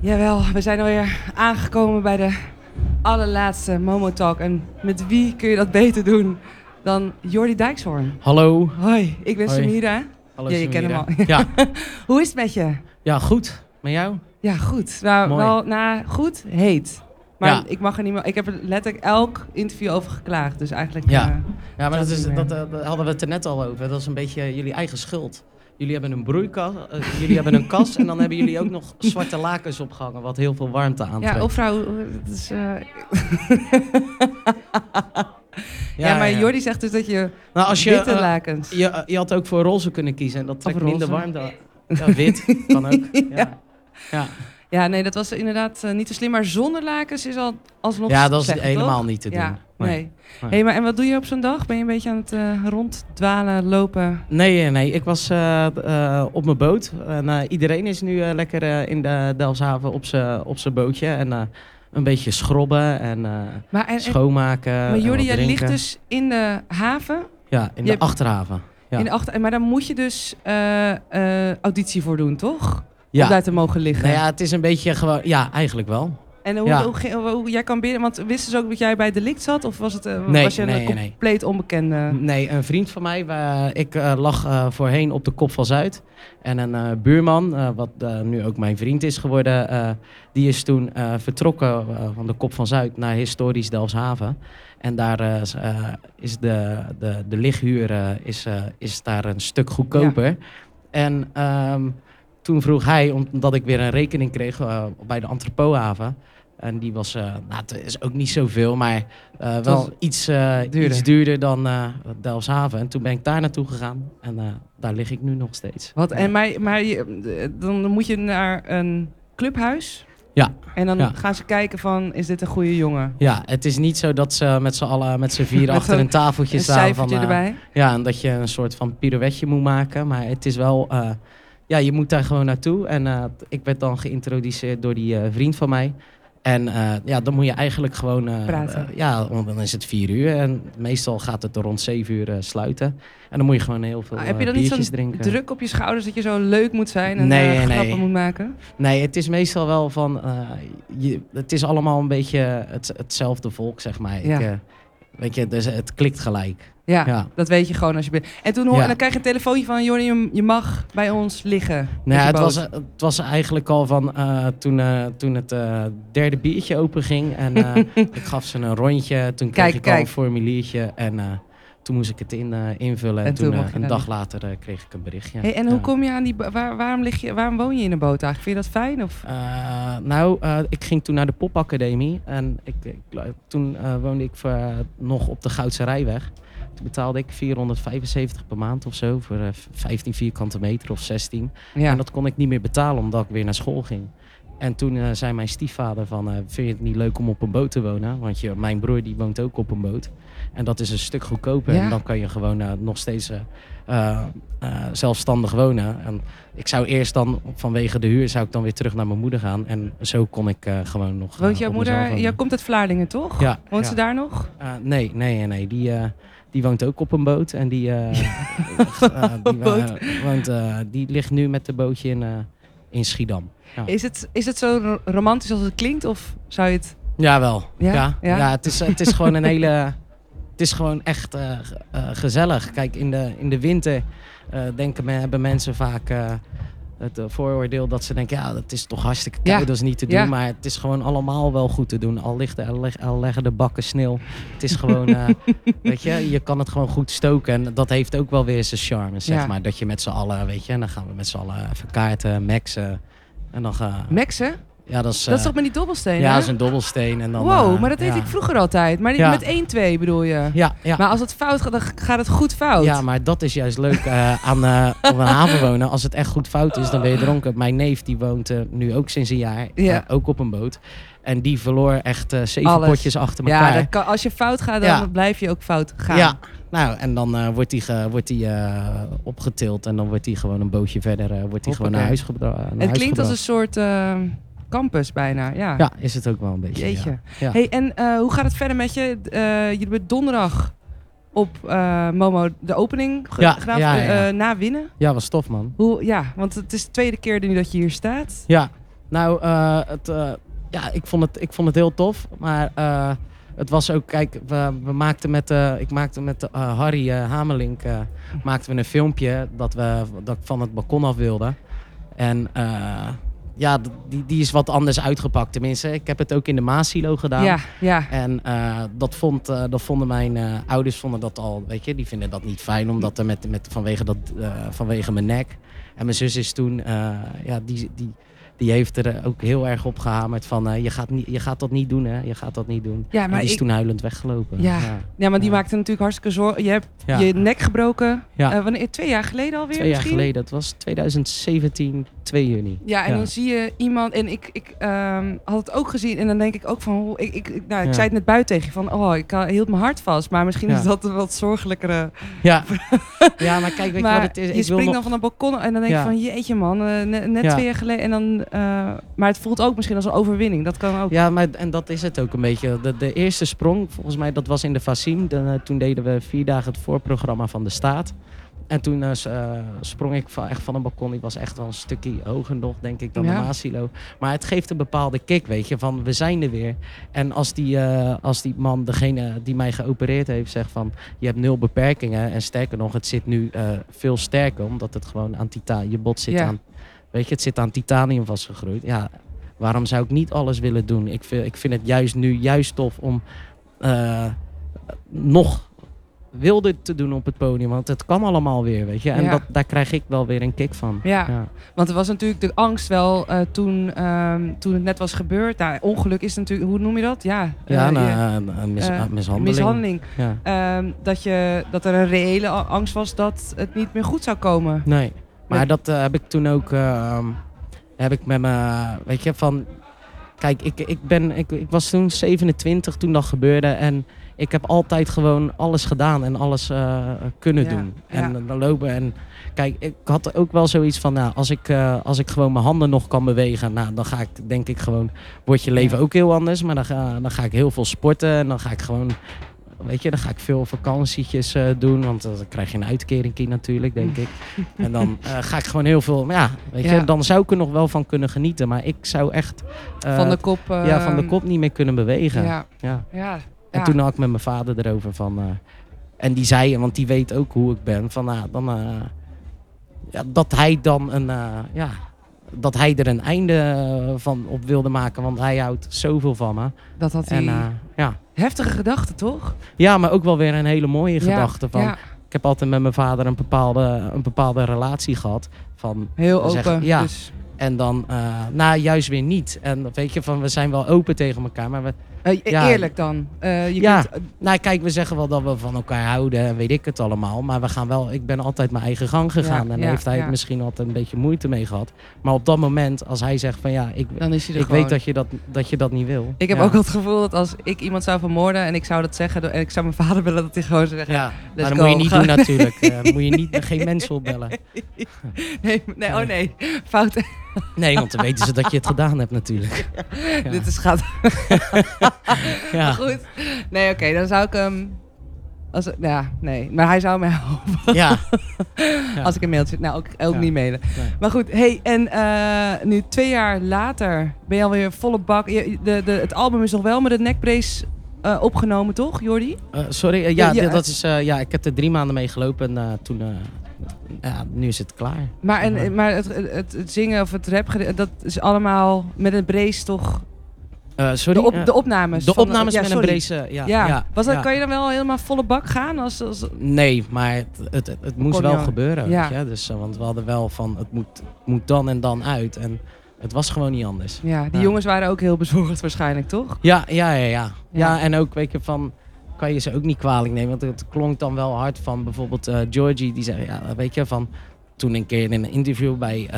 Jawel, we zijn alweer aangekomen bij de allerlaatste Momo Talk. En met wie kun je dat beter doen dan Jordi Dijkshoorn? Hallo. Hoi, ik ben Hoi. Samira. Hallo Ja, je kent hem al. Ja. Hoe is het met je? ja, goed. Met jou? Ja, goed. Nou, Mooi. wel, nou, goed, heet. Maar Ja. ik mag er niet meer. Ik heb er letterlijk elk interview over geklaagd. Dus eigenlijk. Ja. eh, Ja, maar Dat dat, is dat, eh, daar hadden we het er net al over. Dat is een beetje jullie eigen schuld. Jullie hebben een broeikas, eh, jullie hebben een kas en dan hebben jullie ook nog zwarte lakens opgehangen, wat heel veel warmte aantrekt. ja, of vrouw. Het is, eh, ja, maar Jordi zegt dus dat je, nou, als je, witte eh, lakens. je, je had ook voor roze kunnen kiezen en dat trekt minder warmte. Ja, wit kan ook. Ja, ja. Ja, nee, dat was inderdaad eh, niet zo slim. Maar zonder lakens is al alsnog ja dat is helemaal toch? niet te doen. Ja, nee. Nee. Hey, maar en wat doe je op zo'n dag? Ben je een beetje aan het eh, ronddwalen, lopen? Nee, nee, ik was eh, op mijn boot. En, iedereen is nu lekker in de Delfshaven op zijn op bootje. En een beetje schrobben en Maar, en, en- schoonmaken. maar Jordi, jij ligt dus in de haven. Ja, in je de achterhaven. Ja. In de achter, maar daar moet je dus auditie voor doen, toch? Ja. Om daar te mogen liggen. Nou ja, het is een beetje gewoon... Ja, eigenlijk wel. En hoe, ja. hoe, ging- hoe- hoe- jij kan binnen, want wisten ze ook dat jij bij Delict zat? Of was, het, eh, Nee, was je een nee, nee. compleet onbekende? Nee, een vriend van mij, waar, ik eh, lag eh, voorheen op de Kop van Zuid. En een buurman, wat nu ook mijn vriend is geworden, die is toen vertrokken van de Kop van Zuid naar historisch Delfshaven. En daar is, de, de, de lichthuur is, is daar een stuk goedkoper. En ehm, toen vroeg hij, omdat ik weer een rekening kreeg eh, bij de Antropohaven. En die was, eh, nou, het is ook niet zoveel, maar eh, wel iets, duurder. iets duurder dan Delfshaven. En toen ben ik daar naartoe gegaan en daar lig ik nu nog steeds. Wat, en maar, maar dan moet je naar een clubhuis. Ja. En dan Ja. gaan ze kijken van, is dit een goede jongen? Ja, het is niet zo dat ze met z'n allen, met z'n vier achter een tafeltje Een staan. Van, erbij. Ja, en dat je een soort van pirouetje moet maken. Maar het is wel, ja, je moet daar gewoon naartoe. En eh, ik werd dan geïntroduceerd door die eh, vriend van mij. En eh, ja, dan moet je eigenlijk gewoon... Praten. ja, want dan is het vier uur. En meestal gaat het er rond zeven uur sluiten. En dan moet je gewoon heel veel Ah, heb je dan niet zo'n druk op je schouders dat je zo leuk moet zijn en Nee, eh, nee. grappen moet maken? Nee, het is meestal wel van... je, het is allemaal een beetje het, hetzelfde volk, zeg maar. Ja. Ik, weet je, dus het klikt gelijk. Ja, Ja. dat weet je gewoon als je bent. En toen hoor, Ja. en dan krijg je een telefoontje van Jordi, je, mag bij ons liggen. Nou, het, boot. was, het was eigenlijk al van eh, toen, eh, toen het eh, derde biertje open ging. En eh, ik gaf ze een rondje. Toen kreeg Kijk, ik al een formuliertje. En eh, toen moest ik het in, eh, invullen. En, En toen eh, een dag later eh, kreeg ik een berichtje. Hey, en hoe kom je aan die... Waar, waarom, lig je, waarom woon je in een boot eigenlijk? Vind je dat fijn? Of? Eh, nou, eh, ik ging toen naar de popacademie. En ik, ik- toen eh, woonde ik nog op de Goudse Rijweg. Betaalde ik 475 per maand of zo. Voor eh, 15 vierkante meter of 16. Ja. En dat kon ik niet meer betalen omdat ik weer naar school ging. En toen eh, zei mijn stiefvader van, eh, vind je het niet leuk om op een boot te wonen? Want je, mijn broer die woont ook op een boot. En dat is een stuk goedkoper. Ja. En dan kan je gewoon eh, nog steeds eh, eh, eh, zelfstandig wonen. En ik zou eerst dan, vanwege de huur, zou ik dan weer terug naar mijn moeder gaan. En zo kon ik eh, gewoon nog eh, Woont jouw moeder... Jij komt uit Vlaardingen, toch? Ja, Woont ja. ze daar nog? Eh, nee, nee, nee. Die, eh, die woont ook op een boot. En die, eh, eh, die, eh, Boot. woont, eh, die ligt nu met de bootje in, eh, in Schiedam. Ja. Is het, is het zo ro- romantisch als het klinkt? Of zou je het... Jawel. Ja? Ja, Ja? ja? het, is, het is gewoon een hele. Het is gewoon echt ge- gezellig. Kijk, in de, in de winter eh, denken men, hebben mensen vaak eh, het eh, vooroordeel dat ze denken: ja, dat is toch hartstikke koud, Ja. dat is niet te doen. Ja. Maar het is gewoon allemaal wel goed te doen. Al, ligt al, leg- al leggen de bakken sneeuw. Het is gewoon, eh, weet je, je kan het gewoon goed stoken. En dat heeft ook wel weer zijn charme, zeg Ja. maar. Dat je met z'n allen, weet je, en dan gaan we met z'n allen even kaarten, maxen. En dan gaan. Mexen? Ja, dat is. dat is eh, toch met die dobbelstenen? ja, hè? dat is een dobbelsteen. En dan, wow, eh, maar dat deed ja. ik vroeger altijd. Maar die, Ja. met 1-2 bedoel je? Ja, ja. Maar als het fout gaat, dan gaat het goed fout. Ja, maar dat is juist leuk eh, aan op een haven wonen. Als het echt goed fout is, dan ben je dronken. Mijn neef die woont nu ook sinds een jaar, Ja. ook op een boot. En die verloor echt zeven Alles. potjes achter Ja, elkaar. dat kan, als je fout gaat, dan Ja. blijf je ook fout gaan. Ja, nou, en dan wordt hij ge- wordt opgetild en dan wordt hij gewoon een bootje verder wordt hij gewoon naar huis gebra- naar Het huis klinkt als een gebracht. soort campus bijna. Ja. Ja, is het ook wel een beetje. Jeetje. Ja. Hey, en eh, hoe gaat het verder met je? Eh je bent donderdag op eh, Momo de opening Ja, gedaan, ja, ja. na winnen. ja, was tof man. Hoe, ja, want het is de tweede keer nu dat je hier staat. Ja, Nou, het, ja, ik vond, het, ik vond het heel tof. Maar het was ook, kijk, we, we maakten met, eh, ik maakte met eh, Harry Hamelink maakten we een filmpje dat, we, dat ik van het balkon af wilde. En eh, ja, die, die is wat anders uitgepakt. Tenminste, ik heb het ook in de Maasilo gedaan. Ja, ja. En eh, dat, vond, eh, dat vonden mijn eh, ouders vonden dat al, weet je, die vinden dat niet fijn, omdat er met, met, vanwege, dat, vanwege mijn nek. En mijn zus is toen, ja, die, die, die heeft er ook heel erg op gehamerd van, eh, je, gaat niet, je gaat dat niet doen, hè, je gaat dat niet doen. Ja, en maar die is ik- toen huilend weggelopen. Ja. Ja, maar die maakte natuurlijk hartstikke zorgen. Je hebt Ja. je nek gebroken. Ja. Eh, wanneer, twee jaar geleden alweer Twee jaar misschien? geleden, het was 2017, 2 juni. Ja, en dan zie je iemand, en ik, ik ehm, had het ook gezien, en dan denk ik ook van, hoe- ik, ik, ik- nou, ik zei het net buiten tegen je, van, oh, ik hield mijn hart vast, maar misschien is dat een wat zorgelijkere. Ja, ja maar kijk, weet je maar wat het is? je Ik springt nog- dan van een balkon en dan denk je van, jeetje man, eh, ne- net Ja. twee jaar geleden, en dan, eh, maar het voelt ook misschien als een overwinning, dat kan ook. Ja, maar, en dat is het ook een beetje. De, de eerste sprong, volgens mij, dat was in de Fassim. De, eh, toen deden we vier dagen het voorprogramma van de staat. En toen eh, eh, sprong ik van, echt van een balkon. Ik was echt wel een stukje hoger nog, denk ik, dan Ja. de Maasilo. Maar het geeft een bepaalde kick, weet je, van we zijn er weer. En als die, eh, als die man, degene die mij geopereerd heeft, zegt van... je hebt nul beperkingen. En sterker nog, het zit nu eh, veel sterker, omdat het gewoon aan. Je bot zit Ja. aan, weet je, het zit aan titanium vastgegroeid. Ja, waarom zou ik niet alles willen doen? Ik vind, ik vind het juist nu juist tof om eh, nog wilder te doen op het podium. Want het kan allemaal weer, weet je. En Ja. dat, daar krijg ik wel weer een kick van. Ja. Want er was natuurlijk de angst wel eh, toen, ehm, toen het net was gebeurd. Nou, ongeluk is natuurlijk, hoe noem je dat? Ja, Ja, eh, nou, mis- eh, mishandeling. mishandeling. Ja. Ehm, dat, je, dat er een reële angst was dat het niet meer goed zou komen. Nee, maar dat eh, heb ik toen ook. ehm, heb ik met me, weet je, van. Kijk, ik, ik, ben, ik, ik was toen 27 toen dat gebeurde. En ik heb altijd gewoon alles gedaan en alles eh, kunnen Ja, doen. ja. En dan lopen. En kijk, ik had ook wel zoiets van, nou, als ik, eh, als ik gewoon mijn handen nog kan bewegen, nou, dan ga ik, denk ik gewoon, wordt je leven Ja. ook heel anders. Maar dan ga, dan ga ik heel veel sporten en dan ga ik gewoon, weet je, dan ga ik veel vakantietjes eh, doen, want eh, dan krijg je een uitkering natuurlijk, denk ik. En dan eh, ga ik gewoon heel veel, maar ja, weet Ja. je, dan zou ik er nog wel van kunnen genieten. Maar ik zou echt van de kop. ja, van de kop niet meer kunnen bewegen. Ja, Ja. ja. En toen had ik met mijn vader erover van. en die zei, want die weet ook hoe ik ben, van nou, dan. ja, dat hij dan een. ja, dat hij er een einde eh, van op wilde maken, want hij houdt zoveel van me. dat had hij. En eh, ja. heftige gedachten, toch? ja, maar ook wel weer een hele mooie Ja, gedachte. Van, ja, Ik heb altijd met mijn vader een bepaalde, een bepaalde relatie gehad. Van, heel open. ja. Dus, en dan, eh nou, juist weer niet. En weet je, van, we zijn wel open tegen elkaar, maar we, eh, Ja. Eerlijk dan. Eh, je Ja. kunt, Nou, kijk, we zeggen wel dat we van elkaar houden en weet ik het allemaal. Maar we gaan wel, ik ben altijd mijn eigen gang gegaan. Ja, en ja, heeft hij misschien altijd een beetje moeite mee gehad. Maar op dat moment, als hij zegt van ja, ik, dan is hij ik gewoon. weet dat je dat, dat je dat niet wil. Ik heb ook het gevoel dat als ik iemand zou vermoorden en ik zou dat zeggen en ik zou mijn vader willen dat hij gewoon zou zeggen. Ja, maar dat moet je niet doen natuurlijk. Eh, moet je niet, geen mensen opbellen. Nee, nee, oh nee, fout. Nee, want dan weten ze dat je het gedaan hebt natuurlijk. Ja. Dit is gaat Ja, goed. Nee, oké, dan zou ik hem. Als, ja, nee, maar hij zou mij helpen ja. Ja. als ik een mailtje. Nou, ook, ook Ja. niet mailen. Nee. Maar goed, hey, en eh, nu twee jaar later ben je alweer volle bak. Je- De, de, het album is nog wel met de nekbrace eh, opgenomen, toch, Jordi? Eh, sorry, ja, Ja, dat is, ja, ik heb er drie maanden mee gelopen en toen, ja, nu is het klaar. Maar, en, maar het, het, het zingen of het rap, dat is allemaal met een brace toch? Eh, sorry? De, op, Eh, de opnames. de opnames ja, met een brace, eh, ja. Ja, ja, Was dat, kan je dan wel helemaal volle bak gaan? Als, als, Nee, maar het, het, het, het moest wel gebeuren. ja. Weet je? Dus, want we hadden wel van, het moet, moet dan en dan uit. En het was gewoon niet anders. ja, die jongens waren ook heel bezorgd waarschijnlijk, toch? Ja, ja, ja, ja. Ja. Ja, en ook, weet je, van... Kan je ze ook niet kwalijk nemen. Want het klonk dan wel hard van bijvoorbeeld eh, Georgie. Die zei, ja, weet je, van... Toen een keer in een interview bij,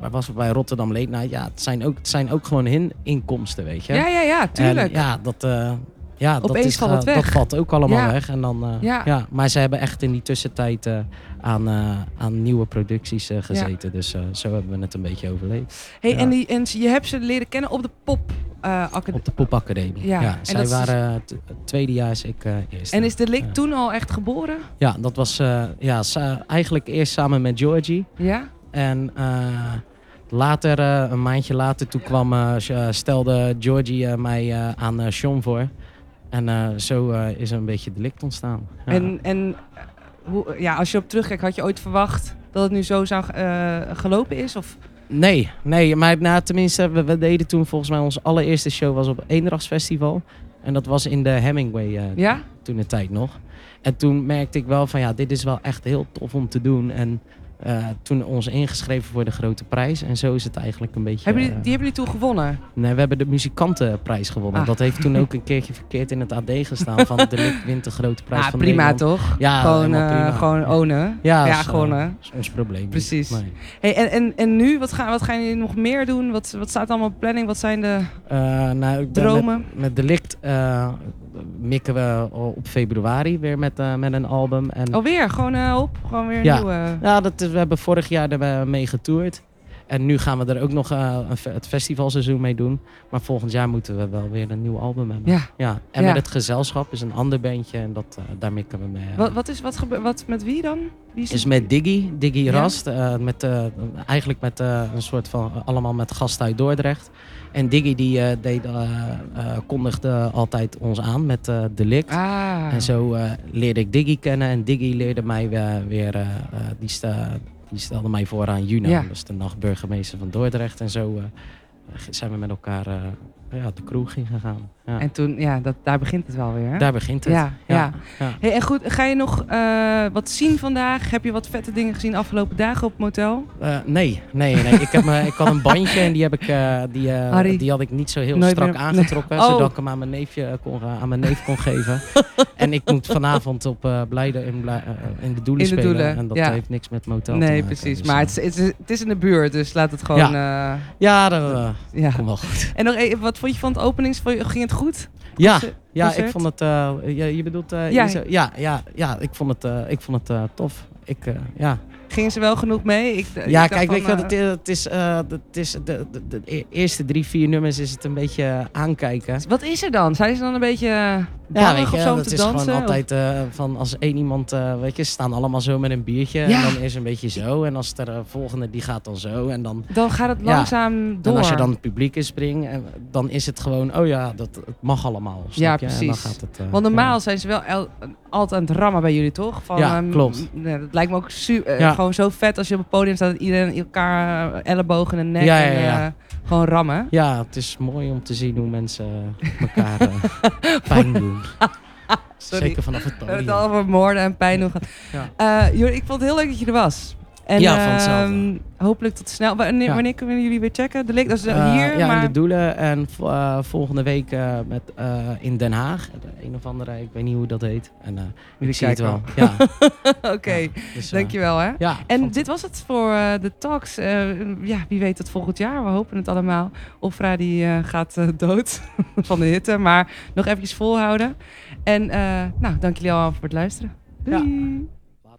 waar was het, bij Rotterdam Late Night. Ja, het zijn ook, het zijn ook gewoon hun inkomsten, weet je. Ja, ja, ja, tuurlijk. En ja, dat, eh, ja, dat, Opeens is, valt het weg. dat valt ook allemaal Ja. weg. En dan, Ja. ja. maar ze hebben echt in die tussentijd eh, aan, aan nieuwe producties gezeten. Dus zo hebben we het een beetje overleefd. hey, en, die, en je hebt ze leren kennen op de pop eh. Op de Popacademie. Ja, Ja, zij is- waren t- tweedejaars, ik eh eerste. En is de lik toen al echt geboren? Ja, dat was eh, ja, eigenlijk eerst samen met Georgie. Ja? En later, een maandje later, toen kwam, stelde Georgie mij aan Sean voor. En zo is er een beetje delict ontstaan. Ja. En, en hoe, ja, als je op terugkijkt, had je ooit verwacht dat het nu zo zou gelopen is? Of? Nee, nee, maar nou, tenminste, we, we deden toen volgens mij onze allereerste show was op Eendrachtsfestival. En dat was in de Hemingway eh, Ja? toen de tijd nog. En toen merkte ik wel van ja, dit is wel echt heel tof om te doen. En eh, toen ons ingeschreven voor de grote prijs. En zo is het eigenlijk een beetje... Hebben eh, die hebben jullie toen gewonnen? Nee, we hebben de muzikantenprijs gewonnen. Ah. Dat heeft toen ook een keertje verkeerd in het AD gestaan. Van de Lik wint de grote prijs Ah, van prima Nederland. toch? Ja, gewoon, prima. gewoon ownen. Ja, Ja, is, eh, gewonnen. is ons probleem. Precies. Nee. Hey, en, en, en nu, wat gaan, wat gaan jullie nog meer doen? Wat, wat staat allemaal op planning? Wat zijn de nou, dromen? Met, met Delict mikken we op februari weer met, eh, met een album. En Alweer, gewoon eh, op. Gewoon weer een Ja. nieuwe. Ja, dat is, we hebben vorig jaar er mee getoerd. En nu gaan we er ook nog eh, het festivalseizoen mee doen. Maar volgend jaar moeten we wel weer een nieuw album hebben. Ja. Ja. En met het gezelschap is een ander bandje. En dat, eh, daar mikken we mee. eh. Wat, wat is wat, wat met wie dan? Wie is met Diggy, Diggy? Rast. met, eigenlijk met een soort van, allemaal met gasten uit Dordrecht. En Diggy die deed, kondigde altijd ons aan met Delict. Ah. En zo leerde ik Diggy kennen en Diggy leerde mij weer, weer die, die stelde mij voor aan Juno, Ja. dat is de nachtburgemeester van Dordrecht. En zo eh, zijn we met elkaar eh, ja, de kroeg in gegaan. Ja. En toen, ja, dat, daar begint het wel weer. Hè? Daar begint het. Ja, ja. ja. Hey, en goed, ga je nog eh, wat zien vandaag? Heb je wat vette dingen gezien de afgelopen dagen op motel? Eh, nee, nee, nee. Ik, heb me, ik had een bandje en die, heb ik, eh, die, die had ik niet zo heel Nooit strak meer- aangetrokken. Nee. Oh. Zodat ik hem aan mijn, neefje kon, aan mijn neef kon geven. en ik moet vanavond op Blijden in, in de Doelen In de spelen. Doelen, en dat heeft niks met motel te nee, maken. precies. Dus, maar het is, het, is, in de buurt, dus laat het gewoon... Ja. Ja, dat ja. komt wel goed. En nog even, wat vond je van het openings? Vond je- Ging het goed? Ja, Concert- ja ik vond het... eh, je, je bedoelt... eh, Ja. je ja, ja, ja, ik vond het, eh, ik vond het tof. Ik, ja. Gingen ze wel genoeg mee? Ik, ja, kijk, weet je wat het is? Het is, het is de, de, de e- eerste drie, vier nummers is het een beetje aankijken. Wat is er dan? Zijn ze dan een beetje Ja, weet je, zo dat is dansen? gewoon altijd van als één iemand, weet je, ze staan allemaal zo met een biertje. Ja. En dan is een beetje zo. En als er eh, volgende, die gaat dan zo. En dan, Dan gaat het Ja. langzaam door. en als je dan het publiek in springt, dan is het gewoon, oh ja, dat, het mag allemaal. Ja, En dan precies. gaat het, eh, Want normaal zijn ze wel el- altijd aan het rammen bij jullie, toch? Van, Ja, ehm, klopt. nee, dat lijkt me ook eh, gewoon zo vet als je op het podium staat... dat iedereen elkaar eh, ellebogen en nek en, gewoon rammen. Ja, het is mooi om te zien hoe mensen elkaar pijn doen. Sorry. Zeker vanaf het We hebben podium. het al over moorden en pijn doen. Ja. Jordi, ik vond het heel leuk dat je er was. En, Ja, van hetzelfde. ehm, hopelijk tot snel. Wanneer, Ja. wanneer kunnen jullie weer checken? De link, dat is eh, Eh, hier, ja, maar... in de Doelen. En eh, volgende week met, in Den Haag. De een of andere, ik weet niet hoe dat heet. En Jullie ik zie het wel. Ja, Oké, ja, dus, dankjewel hè. Ja, En vond- dit was het voor de talks. Ja, wie weet het volgend jaar. We hopen het allemaal. Ofra die gaat dood van de hitte. Maar nog eventjes volhouden. En nou, dank jullie allemaal voor het luisteren. Doei!